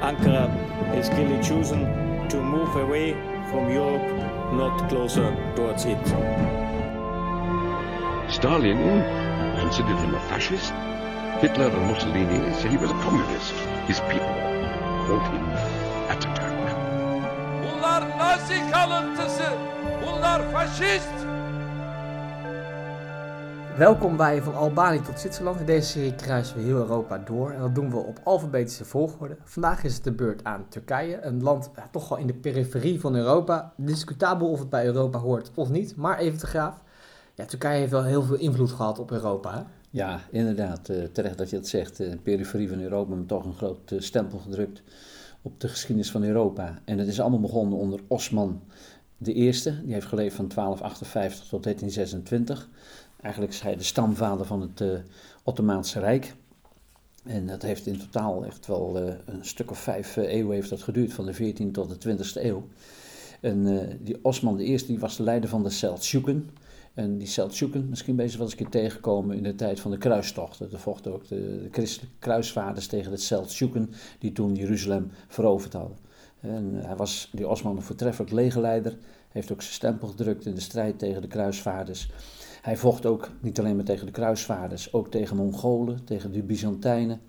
Ankara is clearly chosen to move away from Europe, not closer towards it. Stalin considered him a fascist. Hitler and Mussolini said he was a communist. His people called him Atatürk. Bunlar Nazi kalıntısı. Bunlar faşist. Welkom bij Van Albanië tot Zwitserland. In deze serie kruisen we heel Europa door en dat doen we op alfabetische volgorde. Vandaag is het de beurt aan Turkije, een land toch wel in de periferie van Europa. Discutabel of het bij Europa hoort of niet, maar even te graaf. Ja, Turkije heeft wel heel veel invloed gehad op Europa. Ja, inderdaad. Uh, terecht dat je het zegt. De periferie van Europa, maar toch een groot uh, stempel gedrukt op de geschiedenis van Europa. En het is allemaal begonnen onder Osman I. Die heeft geleefd van 1258 tot 1326. Eigenlijk is hij de stamvader van het uh, Ottomaanse Rijk. En dat heeft in totaal echt wel uh, een stuk of vijf uh, eeuwen heeft dat geduurd, van de 14e tot de 20e eeuw. En die Osman I die was de leider van de Seldsjuken. En die Seldsjuken, misschien ben je wel eens een keer tegengekomen in de tijd van de kruistochten. Er vochten ook de, christelijke kruisvaarders tegen de Seldsjuken, die toen Jeruzalem veroverd hadden. En hij was, die Osman, een voortreffelijk legerleider. Heeft ook zijn stempel gedrukt in de strijd tegen de kruisvaarders. Hij vocht ook niet alleen maar tegen de kruisvaarders, ook tegen Mongolen, tegen de Byzantijnen.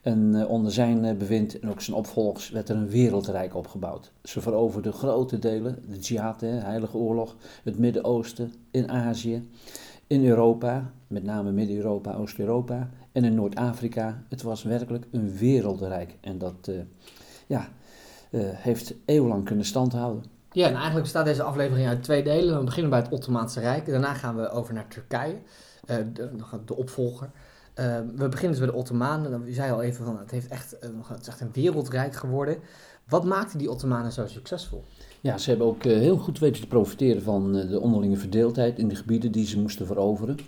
En uh, onder zijn uh, bewind en ook zijn opvolgers werd er een wereldrijk opgebouwd. Ze veroverden grote delen, de jihad, heilige oorlog, het Midden-Oosten, in Azië, in Europa, met name Midden-Europa, Oost-Europa en in Noord-Afrika. Het was werkelijk een wereldrijk en dat uh, ja, heeft eeuwenlang kunnen standhouden. Ja, en eigenlijk bestaat deze aflevering uit twee delen. We beginnen bij het Ottomaanse Rijk. Daarna gaan we over naar Turkije, uh, de, de, opvolger. Uh, we beginnen dus bij de Ottomanen. U zei al even van het, heeft echt, uh, het is echt een wereldrijk geworden. Wat maakte die Ottomanen zo succesvol? Ja, ze hebben ook heel goed weten te profiteren van de onderlinge verdeeldheid in de gebieden die ze moesten veroveren.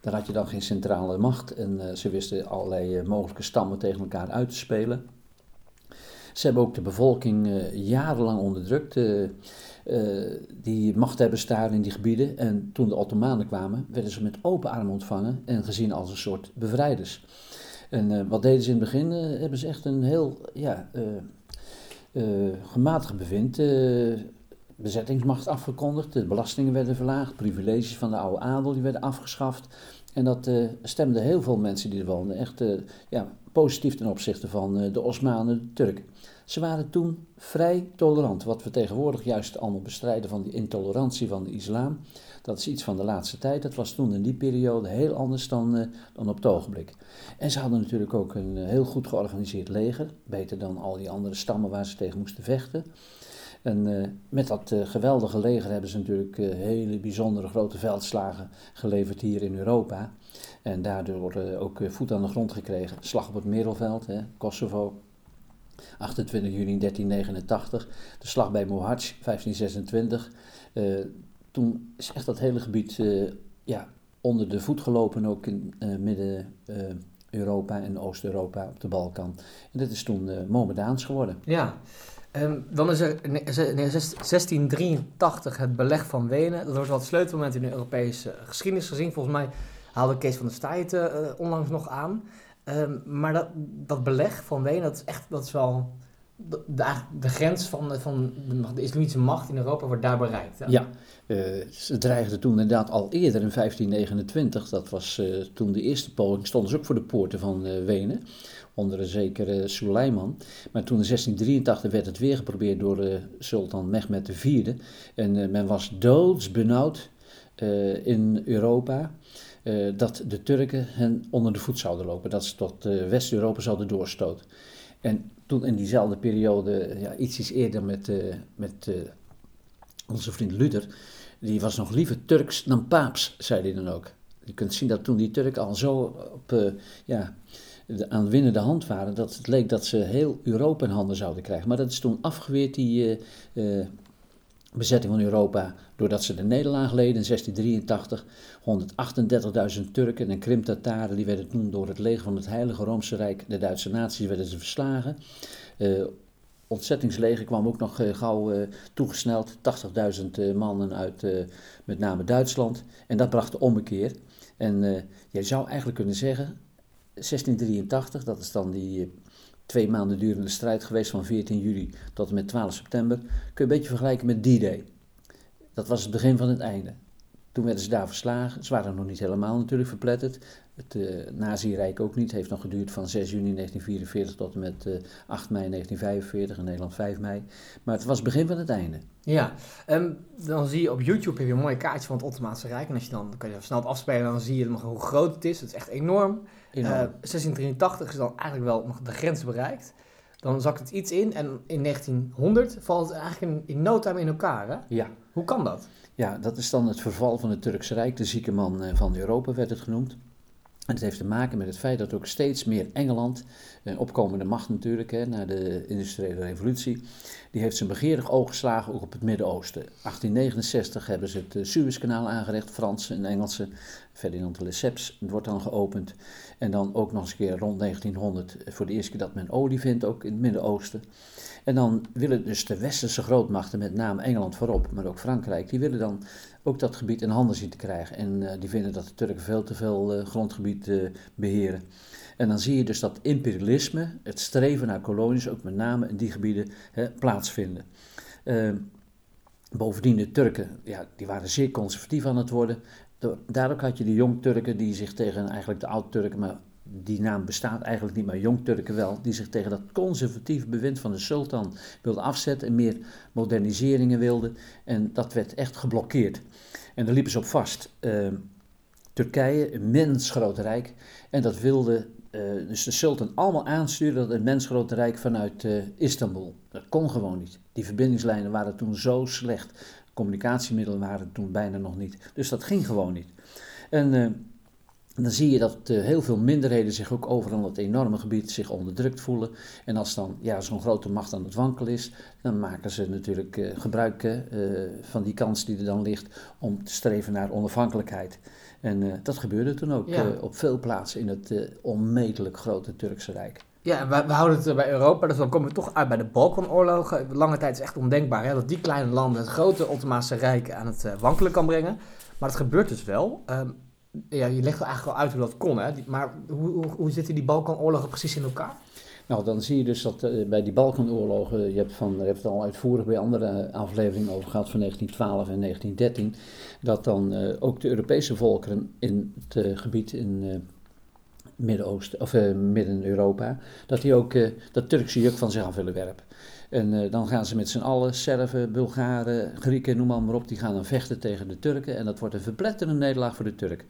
Daar had je dan geen centrale macht en ze wisten allerlei mogelijke stammen tegen elkaar uit te spelen. Ze hebben ook de bevolking uh, jarenlang onderdrukt. Uh, uh, die machthebbers daar in die gebieden. En toen de Ottomanen kwamen, werden ze met open armen ontvangen en gezien als een soort bevrijders. En wat deden ze in het begin? hebben ze echt een heel ja, gematigd bevind bezettingsmacht afgekondigd, de belastingen werden verlaagd, privileges van de oude adel die werden afgeschaft. En dat uh, stemde heel veel mensen die er woonden echt ja, positief ten opzichte van de Osmanen, de Turken. Ze waren toen vrij tolerant, wat we tegenwoordig juist allemaal bestrijden van die intolerantie van de islam. Dat is iets van de laatste tijd. Dat was toen in die periode heel anders dan, dan op het ogenblik. En ze hadden natuurlijk ook een heel goed georganiseerd leger, beter dan al die andere stammen waar ze tegen moesten vechten. En uh, met dat geweldige leger hebben ze natuurlijk hele bijzondere grote veldslagen geleverd hier in Europa. En daardoor ook voet aan de grond gekregen. Slag op het Merelveld, Kosovo, 28 juni 1389. De slag bij Mohacs, 1526. toen is echt dat hele gebied ja, onder de voet gelopen, ook in Midden-Europa en Oost-Europa op de Balkan. En dat is toen Mohammedaans geworden. Ja, Um, dan is er in 1683 het beleg van Wenen. Dat wordt wel het sleutelmoment in de Europese geschiedenis gezien. Volgens mij haalde Kees van der Staaij uh, onlangs nog aan. Um, maar dat, beleg van Wenen, dat is echt dat is wel de, de, de grens van, van de, islamitische macht in Europa wordt daar bereikt. Ja, uh, ze dreigden toen inderdaad al eerder in 1529. Dat was uh, toen de eerste poging, stonden ze ook voor de poorten van Wenen onder een zekere Suleiman. Maar toen in 1683 werd het weer geprobeerd door sultan Mehmed IV. En men was doodsbenauwd in Europa dat de Turken hen onder de voet zouden lopen. Dat ze tot West-Europa zouden doorstoten. En toen in diezelfde periode, ja, iets eerder met, met onze vriend Luther, die was nog liever Turks dan paaps, zei hij dan ook. Je kunt zien dat toen die Turken al zo op, ja, aan winnende hand waren, dat het leek dat ze heel Europa in handen zouden krijgen. Maar dat is toen afgeweerd, die bezetting van Europa, doordat ze de nederlaag leden in 1683. 138.000 Turken en Krim-Tataren, die werden toen door het leger van het Heilige Roomse Rijk, de Duitse naties, werden ze verslagen. Uh, ontzettingsleger kwam ook nog gauw uh, toegesneld. 80.000 uh, mannen uit met name Duitsland. En dat bracht de ommekeer. En je zou eigenlijk kunnen zeggen, 1683, dat is dan die twee maanden durende strijd geweest van 14 juli tot en met 12 september. Kun je een beetje vergelijken met D-Day. Dat was het begin van het einde. Toen werden ze daar verslagen. Ze waren nog niet helemaal natuurlijk verpletterd. Het uh, Nazi-rijk ook niet. Het heeft nog geduurd van 6 juni 1944 tot en met uh, 8 mei 1945 in Nederland 5 mei. Maar het was het begin van het einde. Ja, um, dan zie je op YouTube heb je een mooie kaartje van het Ottomaanse Rijk. En als je dan, kan je snel afspelen, dan zie je hoe groot het is. Het is echt enorm. Enorm. Uh, 1683 is dan eigenlijk wel nog de grens bereikt. Dan zakt het iets in en in 1900 valt het eigenlijk in, in no time in elkaar. Hè? Ja. Hoe kan dat? Ja, dat is dan het verval van het Turkse Rijk. De zieke man van Europa werd het genoemd. En het heeft te maken met het feit dat ook steeds meer Engeland, een opkomende macht natuurlijk, hè, na de industriële revolutie, die heeft zijn begeerig oog geslagen ook op het Midden-Oosten. 1869 hebben ze het Suezkanaal aangerecht, Fransen en Engelsen. Ferdinand de Lesseps wordt dan geopend. En dan ook nog eens een keer rond 1900 voor de eerste keer dat men olie vindt, ook in het Midden-Oosten. En dan willen dus de westerse grootmachten, met name Engeland voorop, maar ook Frankrijk, die willen dan ook dat gebied in handen zien te krijgen. En uh, die vinden dat de Turken veel te veel uh, grondgebied uh, beheren. En dan zie je dus dat imperialisme, het streven naar kolonies, ook met name in die gebieden, hè, plaatsvinden. bovendien de Turken, ja, die waren zeer conservatief aan het worden. Daardoor had je de jong-Turken die zich tegen eigenlijk de oud-Turken, maar die naam bestaat eigenlijk niet, maar Jong-Turken wel, die zich tegen dat conservatieve bewind van de sultan wilden afzetten en meer moderniseringen wilden. En dat werd echt geblokkeerd. En daar liepen ze op vast. Uh, Turkije, een mens groot rijk, en dat wilde uh, dus de sultan allemaal aansturen, dat een mens groot rijk vanuit uh, Istanbul. Dat kon gewoon niet. Die verbindingslijnen waren toen zo slecht. Communicatiemiddelen waren toen bijna nog niet. Dus dat ging gewoon niet. En dan zie je dat uh, heel veel minderheden zich ook overal het enorme gebied zich onderdrukt voelen. En als dan ja, zo'n grote macht aan het wankelen is, dan maken ze natuurlijk uh, gebruik uh, van die kans die er dan ligt om te streven naar onafhankelijkheid. En dat gebeurde toen ook ja. op veel plaatsen in het onmetelijk grote Turkse Rijk. Ja, we, we, houden het bij Europa, dus dan komen we toch uit bij de Balkanoorlogen. Lange tijd is echt ondenkbaar hè, dat die kleine landen het grote Ottomaanse Rijk aan het wankelen kan brengen. Maar het gebeurt dus wel. Um, ja, je legt eigenlijk al uit hoe dat kon, hè? Maar hoe, hoe, hoe zitten die Balkanoorlogen precies in elkaar? Nou, dan zie je dus dat uh, bij die Balkanoorlogen, je hebt, van, je het al uitvoerig bij andere afleveringen over gehad van 1912 en 1913, dat dan uh, ook de Europese volkeren in het uh, gebied in Midden-Oosten, of Midden-Europa, dat die ook dat Turkse juk van zich af willen werpen. En uh, dan gaan ze met z'n allen, Serven, Bulgaren, Grieken, noem maar, op, die gaan dan vechten tegen de Turken. En dat wordt een verpletterende nederlaag voor de Turk.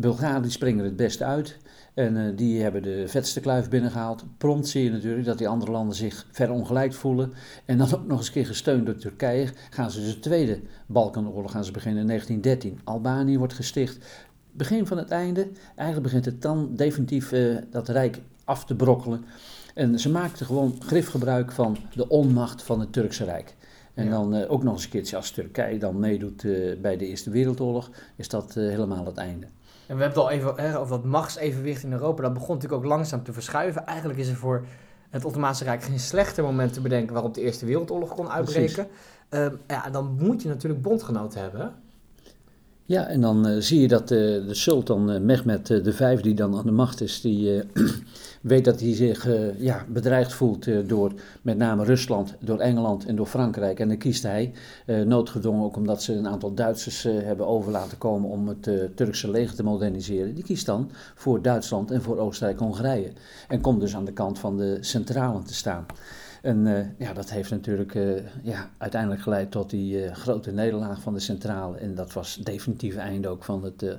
Bulgaren die springen het best uit. En uh, die hebben de vetste kluif binnengehaald. Prompt zie je natuurlijk dat die andere landen zich verongelijk voelen. En dan ook nog eens een keer gesteund door Turkije gaan ze de tweede Balkanoorlog gaan ze beginnen in 1913. Albanië wordt gesticht. Begin van het einde, eigenlijk begint het dan definitief uh, dat rijk af te brokkelen. En ze maakten gewoon grifgebruik van de onmacht van het Turkse Rijk. En ja. dan uh, ook nog eens een keertje als Turkije dan meedoet uh, bij de Eerste Wereldoorlog, is dat uh, helemaal het einde. En we hebben het al even hè, over dat machtsevenwicht in Europa. Dat begon natuurlijk ook langzaam te verschuiven. Eigenlijk is er voor het Ottomaanse Rijk geen slechter moment te bedenken waarop de Eerste Wereldoorlog kon uitbreken. ja, dan moet je natuurlijk bondgenoten hebben. Ja, en dan uh, zie je dat uh, de sultan uh, Mehmed V, die dan aan de macht is, die weet dat hij zich ja, bedreigd voelt door met name Rusland, door Engeland en door Frankrijk. En dan kiest hij, noodgedwongen ook omdat ze een aantal Duitsers hebben over laten komen om het Turkse leger te moderniseren, die kiest dan voor Duitsland en voor Oostenrijk-Hongarije. En komt dus aan de kant van de centralen te staan. En uh, ja, dat heeft natuurlijk uh, ja, uiteindelijk geleid tot die uh, grote nederlaag van de centrale. En dat was het definitieve einde ook van het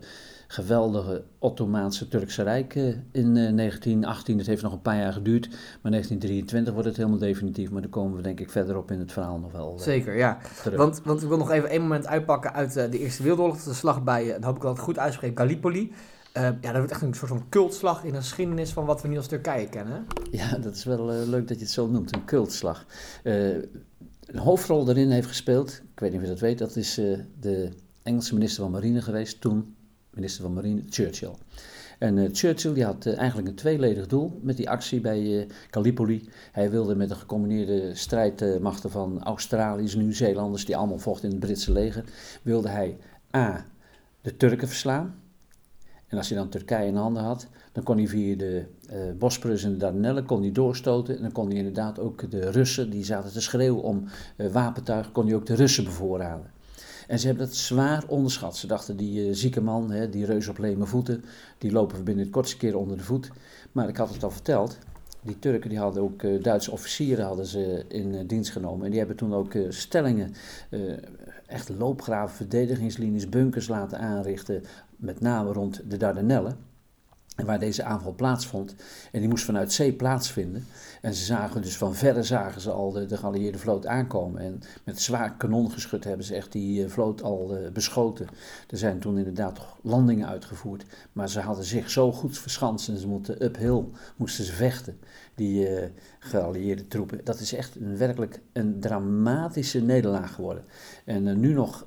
geweldige Ottomaanse Turkse Rijk in 1918. Het heeft nog een paar jaar geduurd, maar 1923 wordt het helemaal definitief. Maar daar komen we denk ik verderop in het verhaal nog wel Zeker, ja. Want, want ik wil nog even één moment uitpakken uit de Eerste Wereldoorlog. De slag bij, dan hoop ik dat het goed uitspreek, Gallipoli. Uh, ja, dat wordt echt een soort van cultslag in de geschiedenis van wat we nu als Turkije kennen. Ja, dat is wel uh, leuk dat je het zo noemt, een cultslag. Uh, een hoofdrol daarin heeft gespeeld, ik weet niet of je dat weet, dat is de Engelse minister van Marine geweest, toen minister van Marine, Churchill. En Churchill die had eigenlijk een tweeledig doel met die actie bij Gallipoli. Hij wilde met de gecombineerde strijdmachten van Australiërs, Nieuw-Zeelanders, die allemaal vochten in het Britse leger, wilde hij A. de Turken verslaan, en als hij dan Turkije in handen had, dan kon hij via de Bosporus en de Dardanellen kon hij doorstoten. En dan kon hij inderdaad ook de Russen, die zaten te schreeuwen om wapentuig, kon hij ook de Russen bevoorraden. En ze hebben dat zwaar onderschat. Ze dachten, die zieke man, hè, die reus op leme voeten, die lopen we binnen het kortste keer onder de voet. Maar ik had het al verteld, die Turken die hadden ook uh, Duitse officieren hadden ze in uh, dienst genomen. En die hebben toen ook uh, stellingen, echt loopgraven, verdedigingslinies, bunkers laten aanrichten. Met name rond de Dardanellen. En waar deze aanval plaatsvond. En die moest vanuit zee plaatsvinden. En ze zagen dus van verre zagen ze al de, de geallieerde vloot aankomen. En met zwaar kanongeschut hebben ze echt die vloot al uh, beschoten. Er zijn toen inderdaad landingen uitgevoerd. Maar ze hadden zich zo goed verschanst en ze moeten uphill, moesten ze vechten. Die uh, geallieerde troepen. Dat is echt een, werkelijk een dramatische nederlaag geworden. En nu nog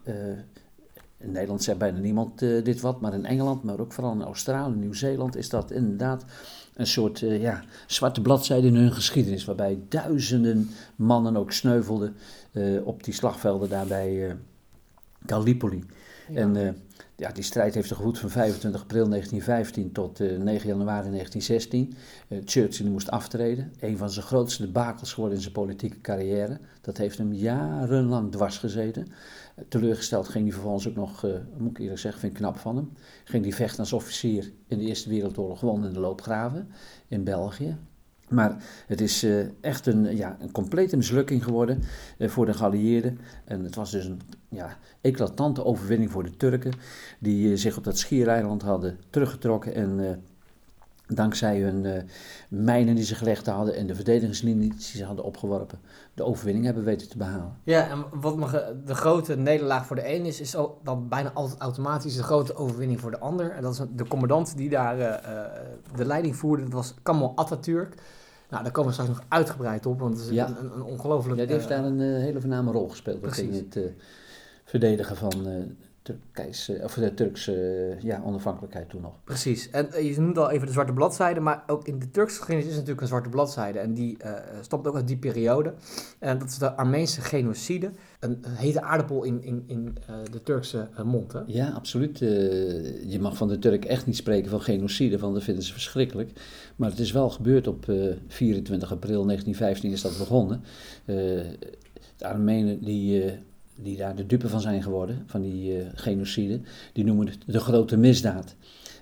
in Nederland zegt bijna niemand uh, dit wat, maar in Engeland, maar ook vooral in Australië, Nieuw-Zeeland, is dat inderdaad een soort uh, ja, zwarte bladzijde in hun geschiedenis. Waarbij duizenden mannen ook sneuvelden uh, op die slagvelden daar bij Gallipoli. Ja. En ja, die strijd heeft gevoed van 25 april 1915 tot 9 januari 1916. Churchill moest aftreden. Een van zijn grootste debakels geworden in zijn politieke carrière. Dat heeft hem jarenlang dwars gezeten. Teleurgesteld ging hij vervolgens ook nog, uh, moet ik eerlijk zeggen, vind ik knap van hem. Ging hij vechten als officier in de Eerste Wereldoorlog, gewoon in de loopgraven in België. Maar het is uh, echt een, ja, een complete mislukking geworden uh, voor de geallieerden. En het was dus een ja, eclatante overwinning voor de Turken, die zich op dat schiereiland hadden teruggetrokken en dankzij hun uh, mijnen die ze gelegd hadden en de verdedigingslinies die ze hadden opgeworpen, de overwinning hebben weten te behalen. Ja, en wat de grote nederlaag voor de een is, is dan bijna altijd automatisch de grote overwinning voor de ander. En dat is de commandant die daar uh, de leiding voerde, dat was Kamal Atatürk. Nou, daar komen we straks nog uitgebreid op, want het is Ja. een, een, ongelooflijk... Ja, die heeft eh, daar een eh, hele voorname rol gespeeld in het eh, verdedigen van Turkijs, of de Turkse eh, ja, onafhankelijkheid toen nog. Precies. En eh, je noemde al even de zwarte bladzijde, maar ook in de Turkse geschiedenis is natuurlijk een zwarte bladzijde. En die eh stamt ook uit die periode. En dat is de Armeense genocide. Een, een hete aardappel in, in, in de Turkse mond, hè? Ja, absoluut. Je mag van de Turk echt niet spreken van genocide, want dat vinden ze verschrikkelijk. Maar het is wel gebeurd op eh, 24 april 1915 is dat begonnen. De Armenen die, die daar de dupe van zijn geworden, van die eh, genocide, die noemen het de grote misdaad.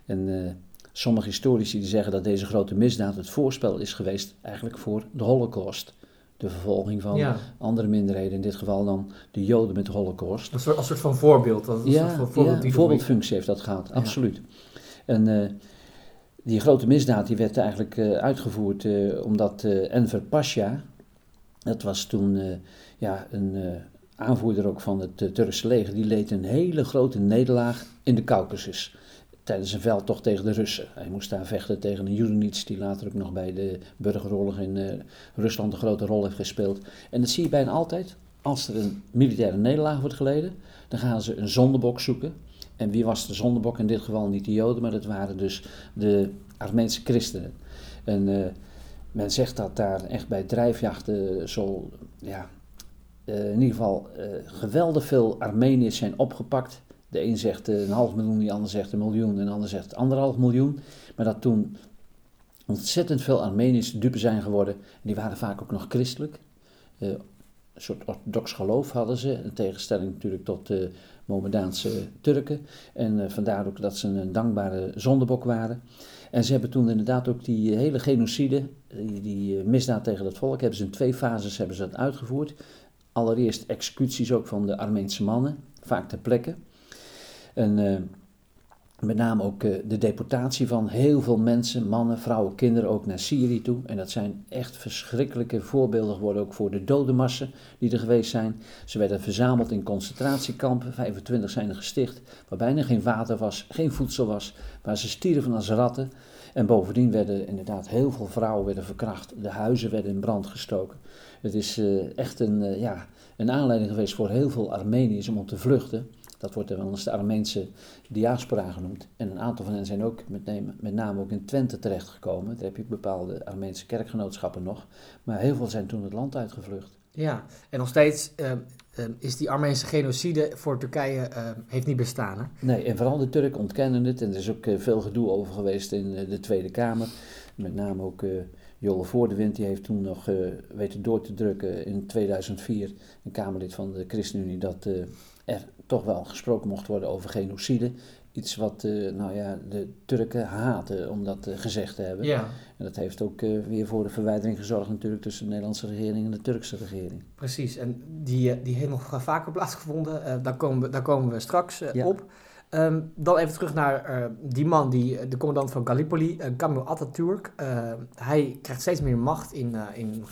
En eh, sommige historici die zeggen dat deze grote misdaad het voorspel is geweest eigenlijk voor de holocaust. De vervolging van Ja. andere minderheden, in dit geval dan de Joden met de holocaust. Een soort, als soort van voorbeeld. Dat is een soort van Ja, voorbeeld ja voorbeeldfunctie heeft dat gehad, absoluut. En eh, die grote misdaad die werd eigenlijk uitgevoerd omdat Enver Pasha, dat was toen ja, een aanvoerder ook van het eh, Turkse leger, die leed een hele grote nederlaag in de Caucasus. Tijdens een veldtocht tegen de Russen. Hij moest daar vechten tegen een Judenits die later ook nog bij de burgeroorlog in eh, Rusland een grote rol heeft gespeeld. En dat zie je bijna altijd. Als er een militaire nederlaag wordt geleden, dan gaan ze een zondebok zoeken. En wie was de zondebok? In dit geval niet de Joden, maar dat waren dus de Armeense christenen. En eh, men zegt dat daar echt bij drijfjachten zo, ja, eh, in ieder geval eh, geweldig veel Armeniërs zijn opgepakt. De een zegt eh, een half miljoen, de ander zegt een miljoen en de ander zegt anderhalf miljoen. Maar dat toen ontzettend veel Armeniërs dupe zijn geworden. En die waren vaak ook nog christelijk. Een soort orthodox geloof hadden ze, in tegenstelling natuurlijk tot de Mohammedaanse Turken. En vandaar ook dat ze een dankbare zondebok waren. En ze hebben toen inderdaad ook die hele genocide, die, die misdaad tegen het volk, hebben ze in twee fases hebben ze dat uitgevoerd. Allereerst executies ook van de Armeense mannen, vaak ter plekke. En eh, met name ook eh, de deportatie van heel veel mensen, mannen, vrouwen, kinderen ook naar Syrië toe. En dat zijn echt verschrikkelijke voorbeelden geworden ook voor de dodenmassen die er geweest zijn. Ze werden verzameld in concentratiekampen, 25 zijn er gesticht, waar bijna geen water was, geen voedsel was, waar ze stierven als ratten. En bovendien werden inderdaad heel veel vrouwen werden verkracht, de huizen werden in brand gestoken. Het is eh, echt een, eh, ja, een aanleiding geweest voor heel veel Armeniërs om te vluchten. Dat wordt wel eens de Armeense diaspora genoemd. En een aantal van hen zijn ook met, name- met name ook in Twente terechtgekomen. Daar heb je bepaalde Armeense kerkgenootschappen nog. Maar heel veel zijn toen het land uitgevlucht. Ja, en nog steeds eh, eh, is die Armeense genocide voor Turkije eh, heeft niet bestaan. Hè? Nee, en vooral de Turken ontkennen het. En er is ook eh, veel gedoe over geweest in eh, de Tweede Kamer. Met name ook uh, Jolle Voordewind, die heeft toen nog weten door te drukken in 2004, een Kamerlid van de ChristenUnie, dat er toch wel gesproken mocht worden over genocide. Iets wat nou ja, de Turken haten om dat gezegd te hebben. Ja. En dat heeft ook weer voor de verwijdering gezorgd natuurlijk tussen de Nederlandse regering en de Turkse regering. Precies, en die, die heeft nog vaker plaatsgevonden. daar, komen we, daar komen we straks Ja. op. Ehm, dan even terug naar eh, die man, die, de commandant van Gallipoli, uh, Kamil Atatürk. Uh, hij krijgt steeds meer macht in, in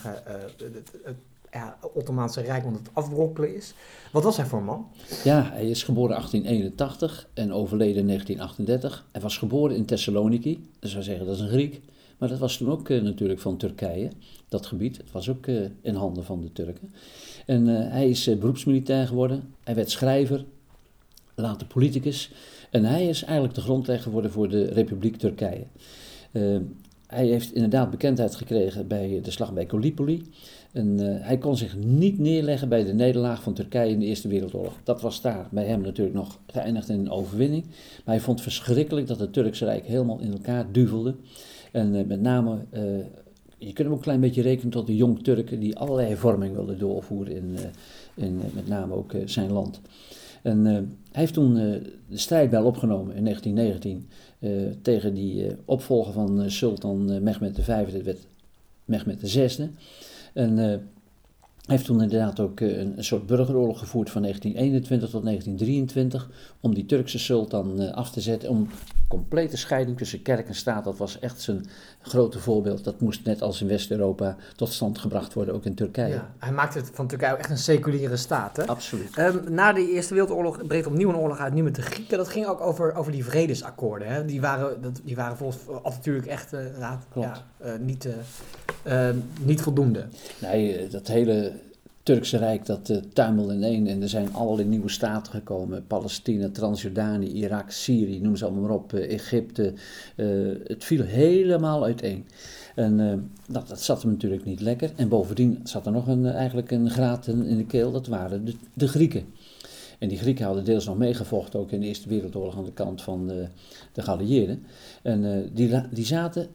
het, het ja, Ottomaanse Rijk, omdat het afbrokkelen is. Wat was hij voor man? Ja, hij is geboren in 1881 en overleden in 1938. Hij was geboren in Thessaloniki, dat zou zeggen dat is een Griek. Maar dat was toen ook natuurlijk van Turkije, dat gebied. Het was ook in handen van de Turken. En hij is beroepsmilitair geworden. Hij werd schrijver, later politicus. En hij is eigenlijk de grondlegger geworden voor de Republiek Turkije. Hij heeft inderdaad bekendheid gekregen bij de slag bij Gallipoli. En uh, hij kon zich niet neerleggen bij de nederlaag van Turkije in de Eerste Wereldoorlog. Dat was daar bij hem natuurlijk nog geëindigd in een overwinning. Maar hij vond verschrikkelijk dat het Turkse Rijk helemaal in elkaar duvelde. En uh, met name, je kunt hem ook een klein beetje rekenen tot de jong Turken die allerlei hervormingen wilden doorvoeren in, in met name ook zijn land. En hij heeft toen de strijdbijl opgenomen in 1919 uh, tegen die opvolger van Sultan Mehmed V, dat werd Mehmed VI. En heeft toen inderdaad ook een, een, soort burgeroorlog gevoerd van 1921 tot 1923 om die Turkse sultan af te zetten, om complete scheiding tussen kerk en staat, dat was echt zijn grote voorbeeld. Dat moest net als in West-Europa tot stand gebracht worden, ook in Turkije. Ja, hij maakte het van Turkije echt een seculiere staat. Hè? Absoluut. Um, na de Eerste Wereldoorlog breekt opnieuw een oorlog uit, nu met de Grieken. Dat ging ook over, over die vredesakkoorden. Hè? Die, waren, dat, die waren volgens natuurlijk echt uh, ja, ja, uh, niet, uh, niet voldoende. Nee, dat hele Turkse Rijk dat uh, tuimelde ineen en er zijn allerlei nieuwe staten gekomen. Palestina, Transjordanië, Irak, Syrië, noem ze allemaal maar op, uh, Egypte. Uh, het viel helemaal uiteen. En dat, dat zat hem natuurlijk niet lekker. En bovendien zat er nog een, eigenlijk een graad in, in de keel, dat waren de, de, Grieken. En die Grieken hadden deels nog meegevochten, ook in de Eerste Wereldoorlog aan de kant van de, de Galieerden. En die, die zaten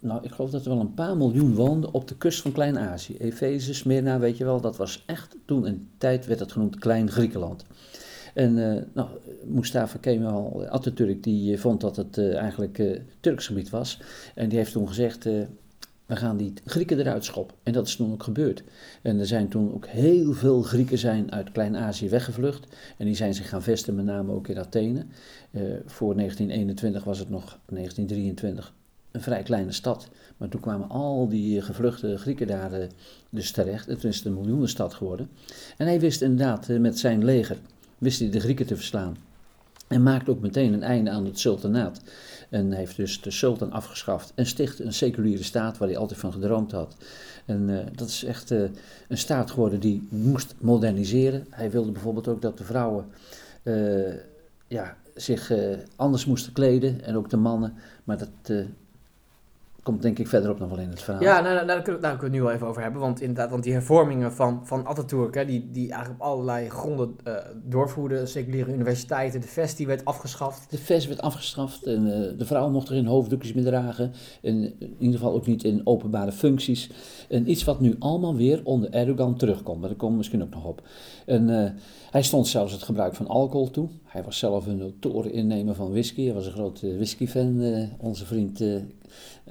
nou, ik geloof dat er wel een paar miljoen woonden op de kust van Klein-Azië. Efeze, Smyrna, weet je wel, dat was echt, toen een tijd werd dat genoemd Klein Griekenland. En uh, nou, Mustafa Kemal Atatürk die uh, vond dat het uh, eigenlijk Turks gebied was. En die heeft toen gezegd, we gaan die Grieken eruit schoppen. En dat is toen ook gebeurd. En er zijn toen ook heel veel Grieken zijn uit Klein-Azië weggevlucht. En die zijn zich gaan vestigen, met name ook in Athene. voor 1921 was het nog 1923 een vrij kleine stad. Maar toen kwamen al die gevluchte Grieken daar uh, dus terecht. Toen is het een miljoenenstad geworden. En hij wist inderdaad uh, met zijn leger, wist hij de Grieken te verslaan. En maakte ook meteen een einde aan het sultanaat. En heeft dus de sultan afgeschaft en stichtte een seculiere staat waar hij altijd van gedroomd had. En dat is echt een staat geworden die moest moderniseren. Hij wilde bijvoorbeeld ook dat de vrouwen ja, zich anders moesten kleden en ook de mannen. Maar dat komt denk ik verderop nog wel in het verhaal. Ja, nou, nou, daar, kunnen we, daar kunnen we het nu wel even over hebben. Want inderdaad, want die hervormingen van, van Atatürk, hè, die, die eigenlijk op allerlei gronden uh, doorvoerden. Seculiere universiteiten, de VES die werd afgeschaft. De VES werd afgeschaft en uh, de vrouw mocht er geen hoofddoekjes meer dragen. En in ieder geval ook niet in openbare functies. En iets wat nu allemaal weer onder Erdogan terugkomt. Maar daar komen we misschien ook nog op. En uh, hij stond zelfs het gebruik van alcohol toe. Hij was zelf een notoren innemer van whisky. Hij was een grote whiskyfan, onze vriend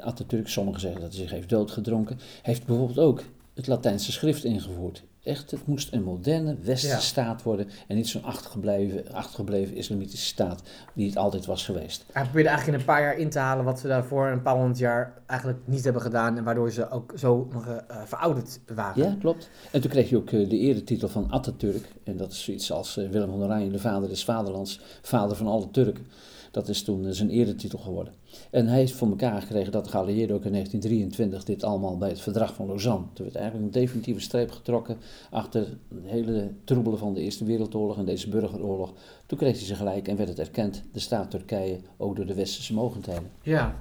Atatürk, sommigen zeggen dat hij zich heeft doodgedronken, heeft bijvoorbeeld ook het Latijnse schrift ingevoerd. Echt, het moest een moderne westerse staat worden en niet zo'n achtergebleven, achtergebleven islamitische staat die het altijd was geweest. Hij probeerde eigenlijk in een paar jaar in te halen wat ze daarvoor een paar honderd jaar eigenlijk niet hebben gedaan en waardoor ze ook zo uh, verouderd waren. Ja, klopt. En toen kreeg je ook uh, de eretitel van Atatürk en dat is zoiets als uh, Willem van Oranje, de vader des vaderlands, vader van alle Turken. Dat is toen zijn eretitel geworden. En hij heeft voor elkaar gekregen dat de ook in 1923 dit allemaal bij het verdrag van Lausanne. Toen werd eigenlijk een definitieve streep getrokken achter het hele troebelen van de Eerste Wereldoorlog en deze burgeroorlog. Toen kreeg hij ze gelijk en werd het erkend, de staat Turkije, ook door de westerse mogendheden. Ja,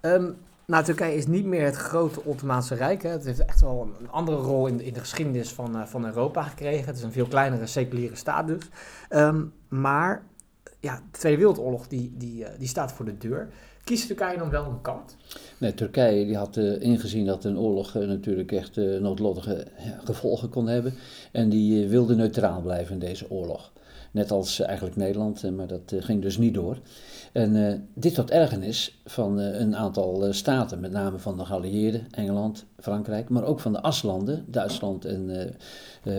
um, nou Turkije is niet meer het grote Ottomaanse Rijk. Hè. Het heeft echt wel een andere rol in de, in de geschiedenis van, uh, van Europa gekregen. Het is een veel kleinere seculiere staat dus. Um, maar ja, de Tweede Wereldoorlog die, die, uh, die staat voor de deur. Kiest Turkije dan wel een kant? Nee, Turkije die had uh, ingezien dat een oorlog uh, natuurlijk echt uh, noodlottige gevolgen kon hebben. En die wilde neutraal blijven in deze oorlog. Net als eigenlijk Nederland, maar dat ging dus niet door. En dit tot ergernis van een aantal staten, met name van de geallieerden, Engeland, Frankrijk, maar ook van de aslanden, Duitsland en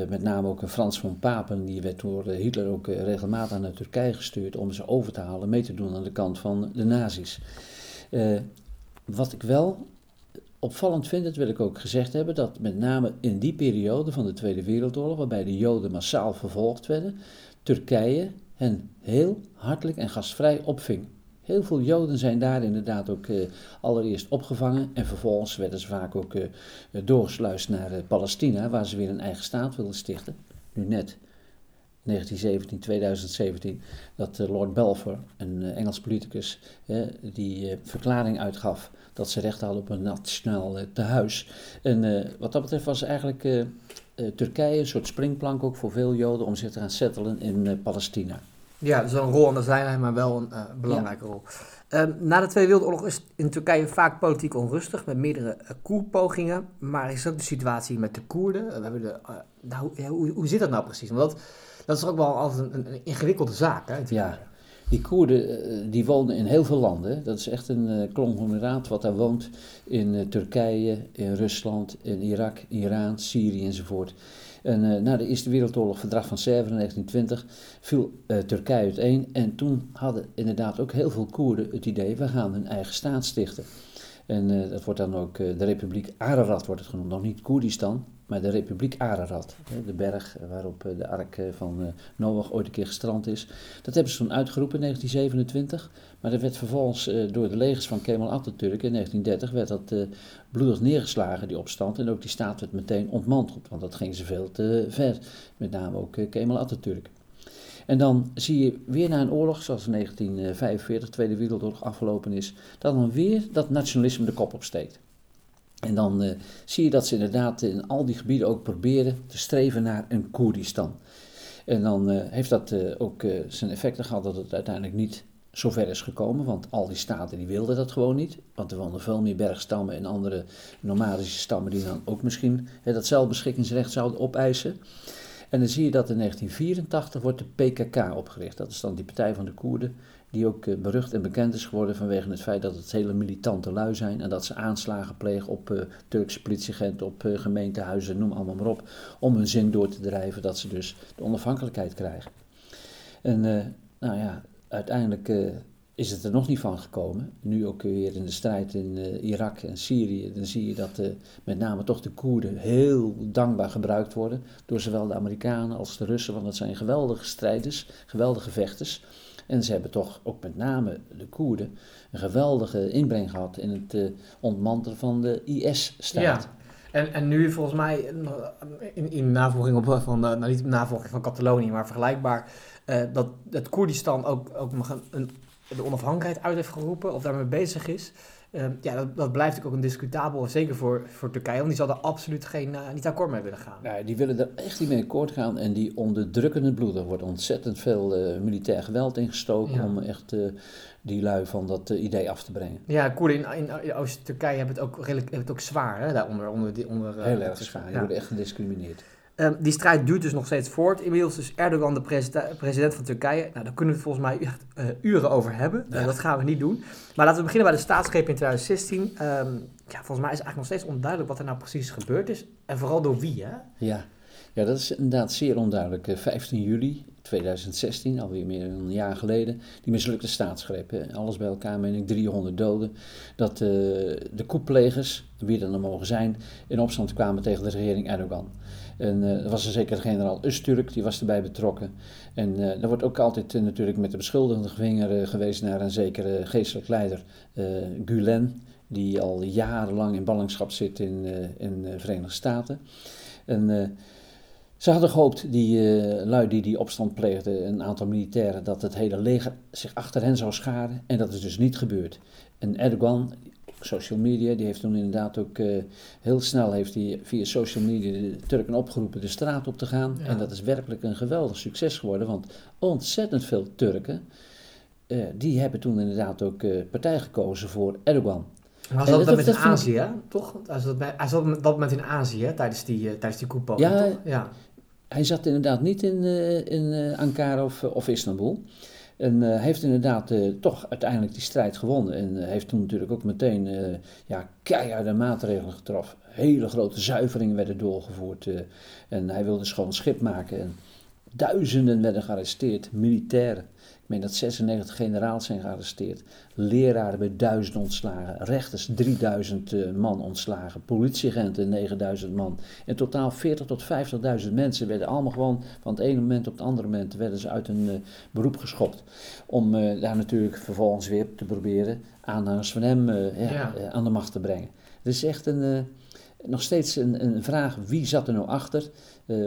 met name ook Frans van Papen, die werd door Hitler ook regelmatig naar Turkije gestuurd om ze over te halen, mee te doen aan de kant van de nazi's. Wat ik wel opvallend vind, dat wil ik ook gezegd hebben, dat met name in die periode van de Tweede Wereldoorlog, waarbij de Joden massaal vervolgd werden, Turkije hen heel hartelijk en gastvrij opving. Heel veel Joden zijn daar inderdaad ook uh, allereerst opgevangen en vervolgens werden ze vaak ook uh, doorgesluist naar uh, Palestina, waar ze weer een eigen staat wilden stichten. Nu net 1917, 2017, dat eh, Lord Balfour, een eh, Engels politicus, die eh, verklaring uitgaf dat ze recht hadden op een nationaal tehuis. En wat dat betreft was eigenlijk Turkije een soort springplank ook voor veel Joden om zich te gaan settelen in Palestina. Ja, dus een rol aan de zijlijn, maar wel een belangrijke rol. Ehm, na de Tweede Wereldoorlog is in Turkije vaak politiek onrustig met meerdere uh, koerpogingen. Maar is ook de situatie met de Koerden. we hebben de, nou, hoe, hoe zit dat nou precies? Want dat, dat is ook wel altijd een, een ingewikkelde zaak. Hè, ja, die Koerden eh, die wonen in heel veel landen. Dat is echt een uh, conglomeraat wat daar woont in uh, Turkije, in Rusland, in Irak, Iran, Syrië enzovoort. En uh, na de Eerste Wereldoorlog, verdrag van Sèvres in 1920, viel Turkije uiteen. En toen hadden inderdaad ook heel veel Koerden het idee, we gaan een eigen staat stichten. En dat wordt dan ook de Republiek Ararat wordt het genoemd, nog niet Koerdistan, maar de Republiek Ararat, de berg waarop eh, de ark eh, van eh, Noach ooit een keer gestrand is, dat hebben ze toen uitgeroepen in 1927. Maar dat werd vervolgens door de legers van Kemal Atatürk in 1930 werd dat bloedig neergeslagen, die opstand. En ook die staat werd meteen ontmanteld, want dat ging ze veel te ver. Met name ook Kemal Atatürk. En dan zie je weer na een oorlog, zoals in 1945, Tweede Wereldoorlog afgelopen is, dat dan weer dat nationalisme de kop opsteekt. En dan uh, zie je dat ze inderdaad in al die gebieden ook proberen te streven naar een Koerdistan. En dan uh, heeft dat uh, ook zijn effecten gehad dat het uiteindelijk niet zo ver is gekomen. Want al die staten die wilden dat gewoon niet. Want er woonden veel meer bergstammen en andere nomadische stammen die dan ook misschien hè, dat zelfbeschikkingsrecht zouden opeisen. En dan zie je dat in 1984 wordt de PKK opgericht. Dat is dan die Partij van de Koerden die ook eh, berucht en bekend is geworden vanwege het feit dat het hele militante lui zijn en dat ze aanslagen plegen op uh, Turkse politieagenten, op uh, gemeentehuizen, noem allemaal maar op, om hun zin door te drijven dat ze dus de onafhankelijkheid krijgen. En nou ja, uiteindelijk is het er nog niet van gekomen. Nu ook weer in de strijd in Irak en Syrië, dan zie je dat met name toch de Koerden heel dankbaar gebruikt worden door zowel de Amerikanen als de Russen, want dat zijn geweldige strijders, geweldige vechters. En ze hebben toch ook met name de Koerden een geweldige inbreng gehad in het uh, ontmantelen van de IS-staat. Ja. En, en nu volgens mij, in, in navolging op, van, uh, nou niet navolging van Catalonië, maar vergelijkbaar, uh, dat het Koerdistan ook, ook een, een, de onafhankelijkheid uit heeft geroepen of daarmee bezig is. Ehm, ja, dat, dat blijft ook een discutabel, zeker voor, voor Turkije, want die zal er absoluut geen, uh, niet akkoord mee willen gaan. Nee, die willen er echt niet mee akkoord gaan en die onderdrukken het bloed. Er wordt ontzettend veel uh, militair geweld ingestoken om echt uh, die lui van dat idee af te brengen. Ja, Koerden in, in Oost-Turkije hebben het ook, redelijk, hebben het ook zwaar, hè, daaronder. Onder, onder, Heel erg zwaar, die worden echt gediscrimineerd. Um, die strijd duurt dus nog steeds voort. Inmiddels is Erdogan de president van Turkije. Nou, daar kunnen we volgens mij echt uh, uren over hebben. Ja. Uh, dat gaan we niet doen. Maar laten we beginnen bij de staatsgreep in 2016. Um, ja, volgens mij is het eigenlijk nog steeds onduidelijk wat er nou precies gebeurd is. En vooral door wie, hè? Ja, ja dat is inderdaad zeer onduidelijk. 15 eh, juli 2016, alweer meer dan een jaar geleden, die mislukte staatsgreep. Hè. Alles bij elkaar, meen ik, 300 doden. Dat uh, de koeplegers, wie er dan mogen zijn, in opstand kwamen tegen de regering Erdogan. En uh, er was er zeker generaal Usturk, die was erbij betrokken. En uh, er wordt ook altijd uh, natuurlijk met de beschuldigende vinger gewezen naar een zekere geestelijk leider, Gulen, die al jarenlang in ballingschap zit in, in de Verenigde Staten. En ze hadden gehoopt, die lui die die opstand pleegden, een aantal militairen, dat het hele leger zich achter hen zou scharen. En dat is dus niet gebeurd. En Erdogan, social media. Die heeft toen inderdaad ook uh, heel snel heeft hij via social media de Turken opgeroepen de straat op te gaan. En dat is werkelijk een geweldig succes geworden, want ontzettend veel Turken eh, die hebben toen inderdaad ook eh, partij gekozen voor Erdogan. Hij En zat dat- dat met dat in Azië, toch? Hij zat, bij, dat moment in Azië tijdens die, eh, tijdens die koepoging, Ja? Ja. Hij zat inderdaad niet in, eh, in eh, Ankara of, of Istanbul. En eh, heeft inderdaad eh, toch uiteindelijk die strijd gewonnen. En eh, heeft toen natuurlijk ook meteen ja, keiharde maatregelen getroffen. Hele grote zuiveringen werden doorgevoerd. en hij wilde schoon schip maken. En duizenden werden gearresteerd, militairen. Ik meen dat 96 generaals zijn gearresteerd. Leraren bij duizend ontslagen. Rechters 3000 eh, man ontslagen. Politieagenten 9000 man. In totaal 40 tot 50.000 mensen werden allemaal gewoon van het ene moment op het andere moment werden ze uit hun eh, beroep geschopt. Om eh, daar natuurlijk vervolgens weer te proberen aanhangers van hem ja, Ja. eh, aan de macht te brengen. Het is echt een, nog steeds een, een vraag, wie zat er nou achter?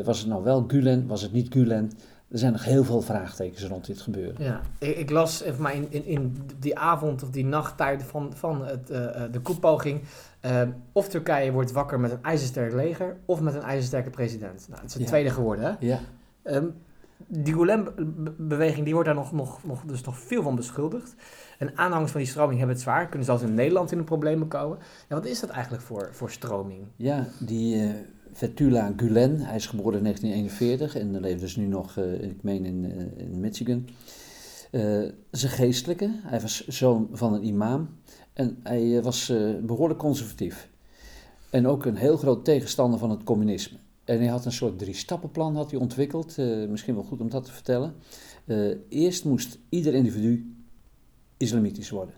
Was het nou wel Gulen, was het niet Gulen? Er zijn nog heel veel vraagtekens rond dit gebeuren. Ja, ik, ik las even maar in, in, in die avond of die nachttijd van, van het, eh, eh, de koepoging. eh, of Turkije wordt wakker met een ijzersterk leger of met een ijzersterke president. Nou, het is het Ja. tweede geworden. Hè? Ja, Ehm, die Gulen-beweging die wordt daar nog, nog, nog, dus nog veel van beschuldigd. En aanhangers van die stroming hebben het zwaar. Kunnen zelfs in Nederland in de problemen komen. Ja, wat is dat eigenlijk voor, voor stroming? ja die eh Fethullah Gulen, hij is geboren in 1941 en leeft dus nu nog, eh, ik meen, in, eh, in Michigan. Eh een geestelijke, hij was zoon van een imam en hij was eh, behoorlijk conservatief. En ook een heel groot tegenstander van het communisme. En hij had een soort drie-stappenplan had hij ontwikkeld, misschien wel goed om dat te vertellen. Eerst moest ieder individu islamitisch worden.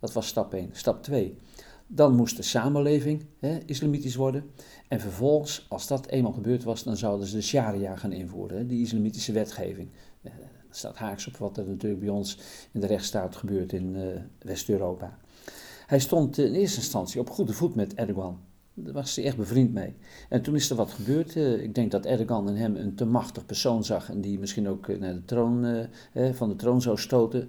Dat was stap 1. Stap 2. Dan moest de samenleving hè, islamitisch worden. En vervolgens, als dat eenmaal gebeurd was, dan zouden ze de sharia gaan invoeren, die islamitische wetgeving. Eh, dat staat haaks op wat er natuurlijk bij ons in de rechtsstaat gebeurt in eh, West-Europa. Hij stond in eerste instantie op goede voet met Erdogan. Daar was hij echt bevriend mee. En toen is er wat gebeurd. Eh, ik denk dat Erdogan in hem een te machtig persoon zag en die misschien ook eh, naar de troon, eh, eh, van de troon zou stoten.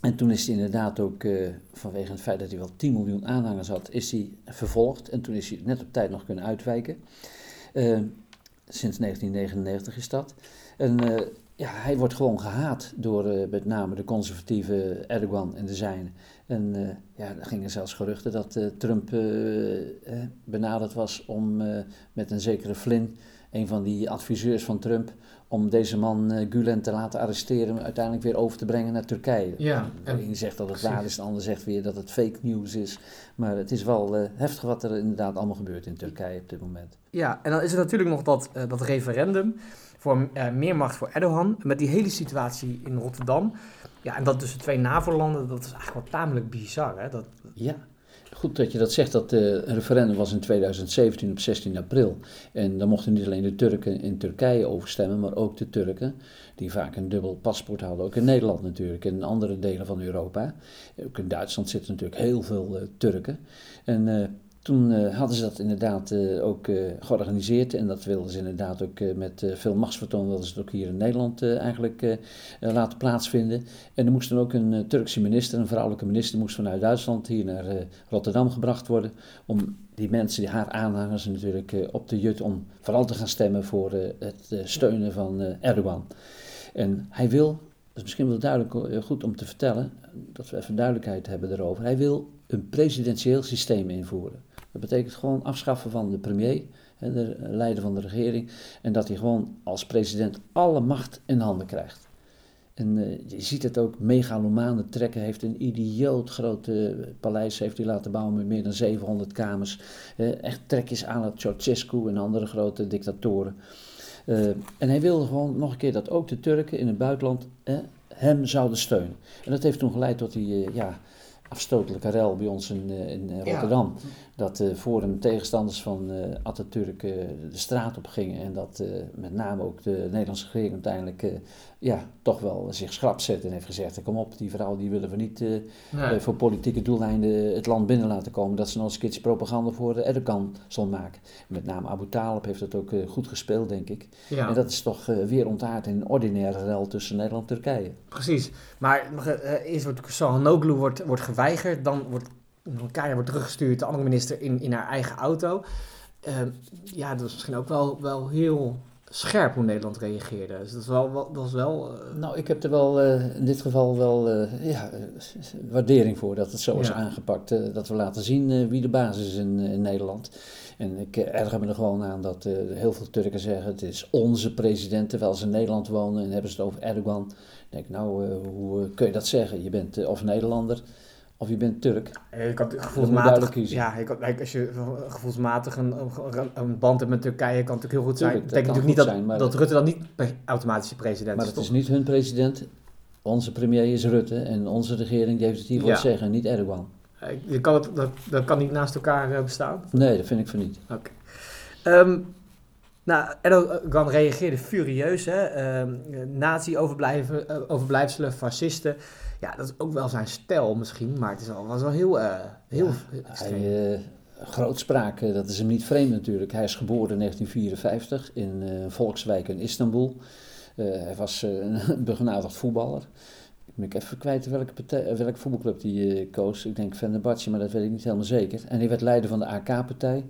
En toen is hij inderdaad ook, eh, vanwege het feit dat hij wel 10 miljoen aanhangers had, is hij vervolgd. En toen is hij net op tijd nog kunnen uitwijken. Eh, sinds 1999 is dat. En eh, ja, hij wordt gewoon gehaat door met name de conservatieve Erdogan en de zijnen. En ja, er gingen zelfs geruchten dat Trump benaderd was om met een zekere Flynn, een van die adviseurs van Trump, om deze man eh, Gulen te laten arresteren en uiteindelijk weer over te brengen naar Turkije. Ja, De en- een zegt dat het waar is, de ander zegt weer dat het fake news is. Maar het is wel eh, heftig wat er inderdaad allemaal gebeurt in Turkije op dit moment. Ja, en dan is er natuurlijk nog dat, eh, dat referendum voor meer macht voor Erdogan. Met die hele situatie in Rotterdam. Ja, en dat tussen twee NAVO-landen, dat is eigenlijk wel tamelijk bizar. Hè? Dat, Ja, goed dat je dat zegt. Dat eh, referendum was in 2017 op 16 april. En dan mochten niet alleen de Turken in Turkije overstemmen, maar ook de Turken, die vaak een dubbel paspoort hadden. Ook in Nederland natuurlijk en in andere delen van Europa. Ook in Duitsland zitten natuurlijk heel veel eh, Turken. En eh, toen eh, hadden ze dat inderdaad eh, ook eh, georganiseerd. En dat wilden ze inderdaad ook met veel machtsvertoon wilden ze het ook hier in Nederland eigenlijk laten plaatsvinden. En er moest dan ook een Turkse minister, een vrouwelijke minister, moest vanuit Duitsland hier naar Rotterdam gebracht worden. Om die mensen, die haar aanhangers natuurlijk op te jut om vooral te gaan stemmen voor het steunen van Erdogan. En hij wil, dat is misschien wel duidelijk goed om te vertellen, dat we even duidelijkheid hebben erover. Hij wil een presidentieel systeem invoeren. Dat betekent gewoon afschaffen van de premier, de leider van de regering, en dat hij gewoon als president alle macht in handen krijgt. En eh, je ziet het ook, megalomane trekken, heeft een idioot groot eh, paleis heeft hij laten bouwen met meer dan 700 kamers. Eh, echt trekjes aan het Ceausescu en andere grote dictatoren. En hij wilde gewoon nog een keer dat ook de Turken in het buitenland eh, hem zouden steunen. En dat heeft toen geleid tot die ja, afstotelijke rel bij ons in, in eh, Ja. Dat voor- en tegenstanders van eh Atatürk eh, de straat op gingen. En dat eh, met name ook de Nederlandse regering uiteindelijk ja, toch wel zich schrap zette. En heeft gezegd, kom op, die vrouw die willen we niet voor politieke doeleinden het land binnen laten komen. Dat ze nog eens een keertje propaganda voor Erdogan zal maken. Met name Abu Talib heeft dat ook goed gespeeld, denk ik. ja. En dat is toch weer ontaard in een ordinaire rel tussen Nederland en Turkije. Precies. Maar eh, eerst wordt Sohanoglu wordt, wordt geweigerd, dan wordt Kaya wordt teruggestuurd, de andere minister in, in haar eigen auto. Eh, ja, dat is misschien ook wel, wel heel scherp hoe Nederland reageerde. Dus dat is wel... Dat wel eh, Nou, ik heb er wel eh, in dit geval wel eh, ja, waardering voor dat het zo is aangepakt. dat we laten zien wie de basis is in, in Nederland. En ik erger me er gewoon aan dat heel veel Turken zeggen het is onze president, terwijl ze in Nederland wonen en hebben ze het over Erdogan. Ik denk, nou, hoe kun je dat zeggen? Je bent of Nederlander of je bent Turk. Kan moet je gevoelsmatig, ja, kijk, als je gevoelsmatig een, een, band hebt met Turkije, kan het natuurlijk heel goed zijn. Tuurlijk, Dat betekent natuurlijk niet dat, maar- dat Rutte dan niet automatisch je president Maar is. het is niet hun president. Onze premier is Rutte en onze regering die heeft het hiervoor Ja. te zeggen, niet Erdogan. Eh, Je kan het, dat, dat kan niet naast elkaar eh, bestaan. Nee, dat vind ik van niet. Oké. Ehm, nou, Erdogan reageerde furieus. Hè? Ehm, Nazi-overblijfselen, fascisten. Ja, dat is ook wel zijn stijl misschien, maar het is al, was wel heel, eh heel Ja. Hij, eh, grootspraak, eh, dat is hem niet vreemd natuurlijk. Hij is geboren in 1954 in volkswijk in Istanbul. Hij was een begenadigd voetballer. Ik ben ik even kwijt welke, partij, welke voetbalclub hij eh, koos. Ik denk Fenerbahce, maar dat weet ik niet helemaal zeker. En hij werd leider van de AK-partij.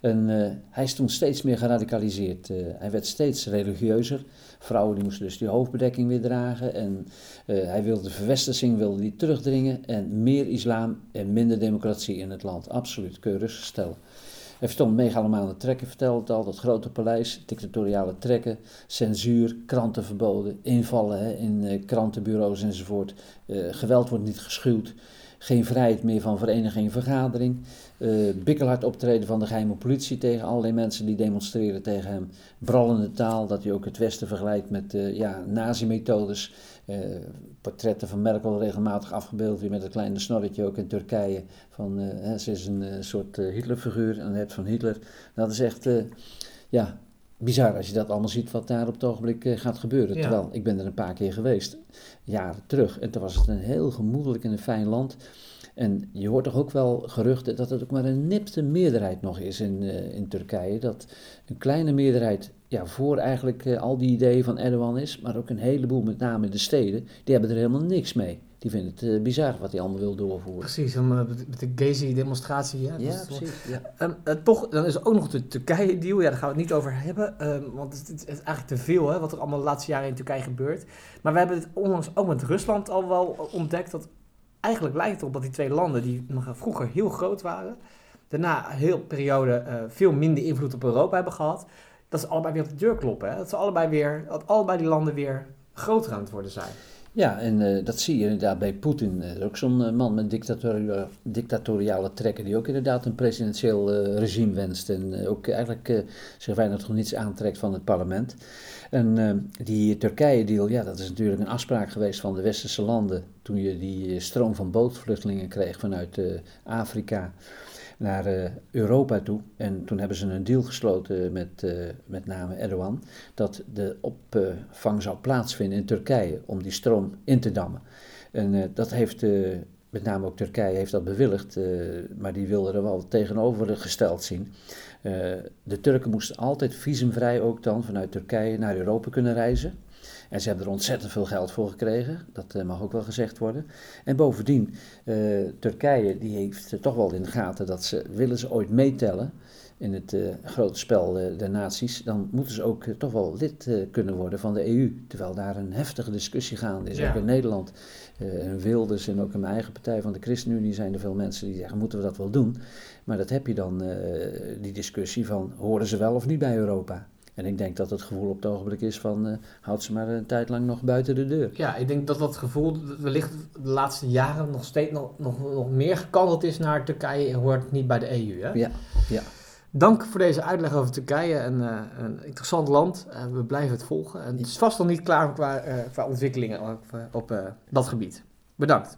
En eh, hij is toen steeds meer geradicaliseerd. Eh, hij werd steeds religieuzer. Vrouwen die moesten dus die hoofdbedekking weer dragen. En eh, hij wilde de verwestersing wilde die terugdringen. En meer islam en minder democratie in het land. Absoluut, kun je rustig stellen. Hij verstond megalomane trekken, vertelde het al. Dat grote paleis, dictatoriale trekken, censuur, krantenverboden, invallen hè, in krantenbureaus enzovoort. Geweld wordt niet geschuwd. Geen vrijheid meer van vereniging en vergadering. Eh bikkelhard optreden van de geheime politie tegen allerlei mensen die demonstreren tegen hem. Brallende taal, dat hij ook het Westen vergelijkt met eh ja, nazi-methodes. Eh, portretten van Merkel regelmatig afgebeeld, weer met een kleine snorretje ook in Turkije. Van, ze is een soort Hitlerfiguur en het van Hitler. Dat is echt, ja, bizar als je dat allemaal ziet wat daar op het ogenblik eh, gaat gebeuren. Ja. Terwijl, ik ben er een paar keer geweest, jaren terug. En toen was het een heel gemoedelijk en een fijn land. En je hoort toch ook wel geruchten dat het ook maar een nipte meerderheid nog is in, eh, in Turkije. Dat een kleine meerderheid ja, voor eigenlijk eh, al die ideeën van Erdogan is. Maar ook een heleboel, met name in de steden, die hebben er helemaal niks mee. Die vinden het eh, bizar wat hij allemaal wil doorvoeren. Precies, eh, met de Gezi-demonstratie. Ja, Ja, precies. Ja. Ehm, eh, toch, dan is er ook nog de Turkije-deal. Ja, daar gaan we het niet over hebben. ehm, want het, het is eigenlijk te veel hè, wat er allemaal de laatste jaren in Turkije gebeurt. Maar we hebben het onlangs ook met Rusland al wel ontdekt. Dat eigenlijk lijkt het erop dat die twee landen, die nog vroeger heel groot waren, daarna een heel periode veel minder invloed op Europa hebben gehad. Dat ze allebei weer op de deur kloppen. Hè? Dat ze allebei weer, dat allebei die landen weer groter aan het worden zijn. Ja, en eh, dat zie je inderdaad bij Poetin. Ook zo'n eh, man met dictatoriale, dictatoriale trekken, die ook inderdaad een presidentieel eh, regime wenst. En ook eigenlijk zich weinig tot niets aantrekt van het parlement. En die Turkije-deal, ja, dat is natuurlijk een afspraak geweest van de westerse landen. Toen je die stroom van bootvluchtelingen kreeg vanuit Afrika naar eh, Europa toe. En toen hebben ze een deal gesloten met eh, met name Erdogan. Dat de opvang zou plaatsvinden in Turkije om die stroom in te dammen. En eh, dat heeft met name ook Turkije heeft dat bewilligd, maar die wilden er wel tegenovergesteld zien. De Turken moesten altijd visumvrij ook dan vanuit Turkije naar Europa kunnen reizen. En ze hebben er ontzettend veel geld voor gekregen, dat eh, mag ook wel gezegd worden. En bovendien, eh, Turkije die heeft toch wel in de gaten dat ze, willen ze ooit meetellen in het eh, grote spel der naties, dan moeten ze ook toch wel lid kunnen worden van de EU. Terwijl daar een heftige discussie gaande is, Ja. ook in Nederland. En Wilders en ook in mijn eigen partij van de ChristenUnie zijn er veel mensen die zeggen, moeten we dat wel doen? Maar dat heb je dan, die discussie van, horen ze wel of niet bij Europa? En ik denk dat het gevoel op het ogenblik is van, eh houd ze maar een tijd lang nog buiten de deur. Ja, ik denk dat dat gevoel wellicht de laatste jaren nog steeds nog, nog, nog meer gekanteld is naar Turkije en hoort niet bij de EU. Hè? Ja, ja. Dank voor deze uitleg over Turkije. Een, eh, een interessant land. Eh, we blijven het volgen. En het is vast nog niet klaar qua, qua ontwikkelingen op, op dat gebied. Bedankt.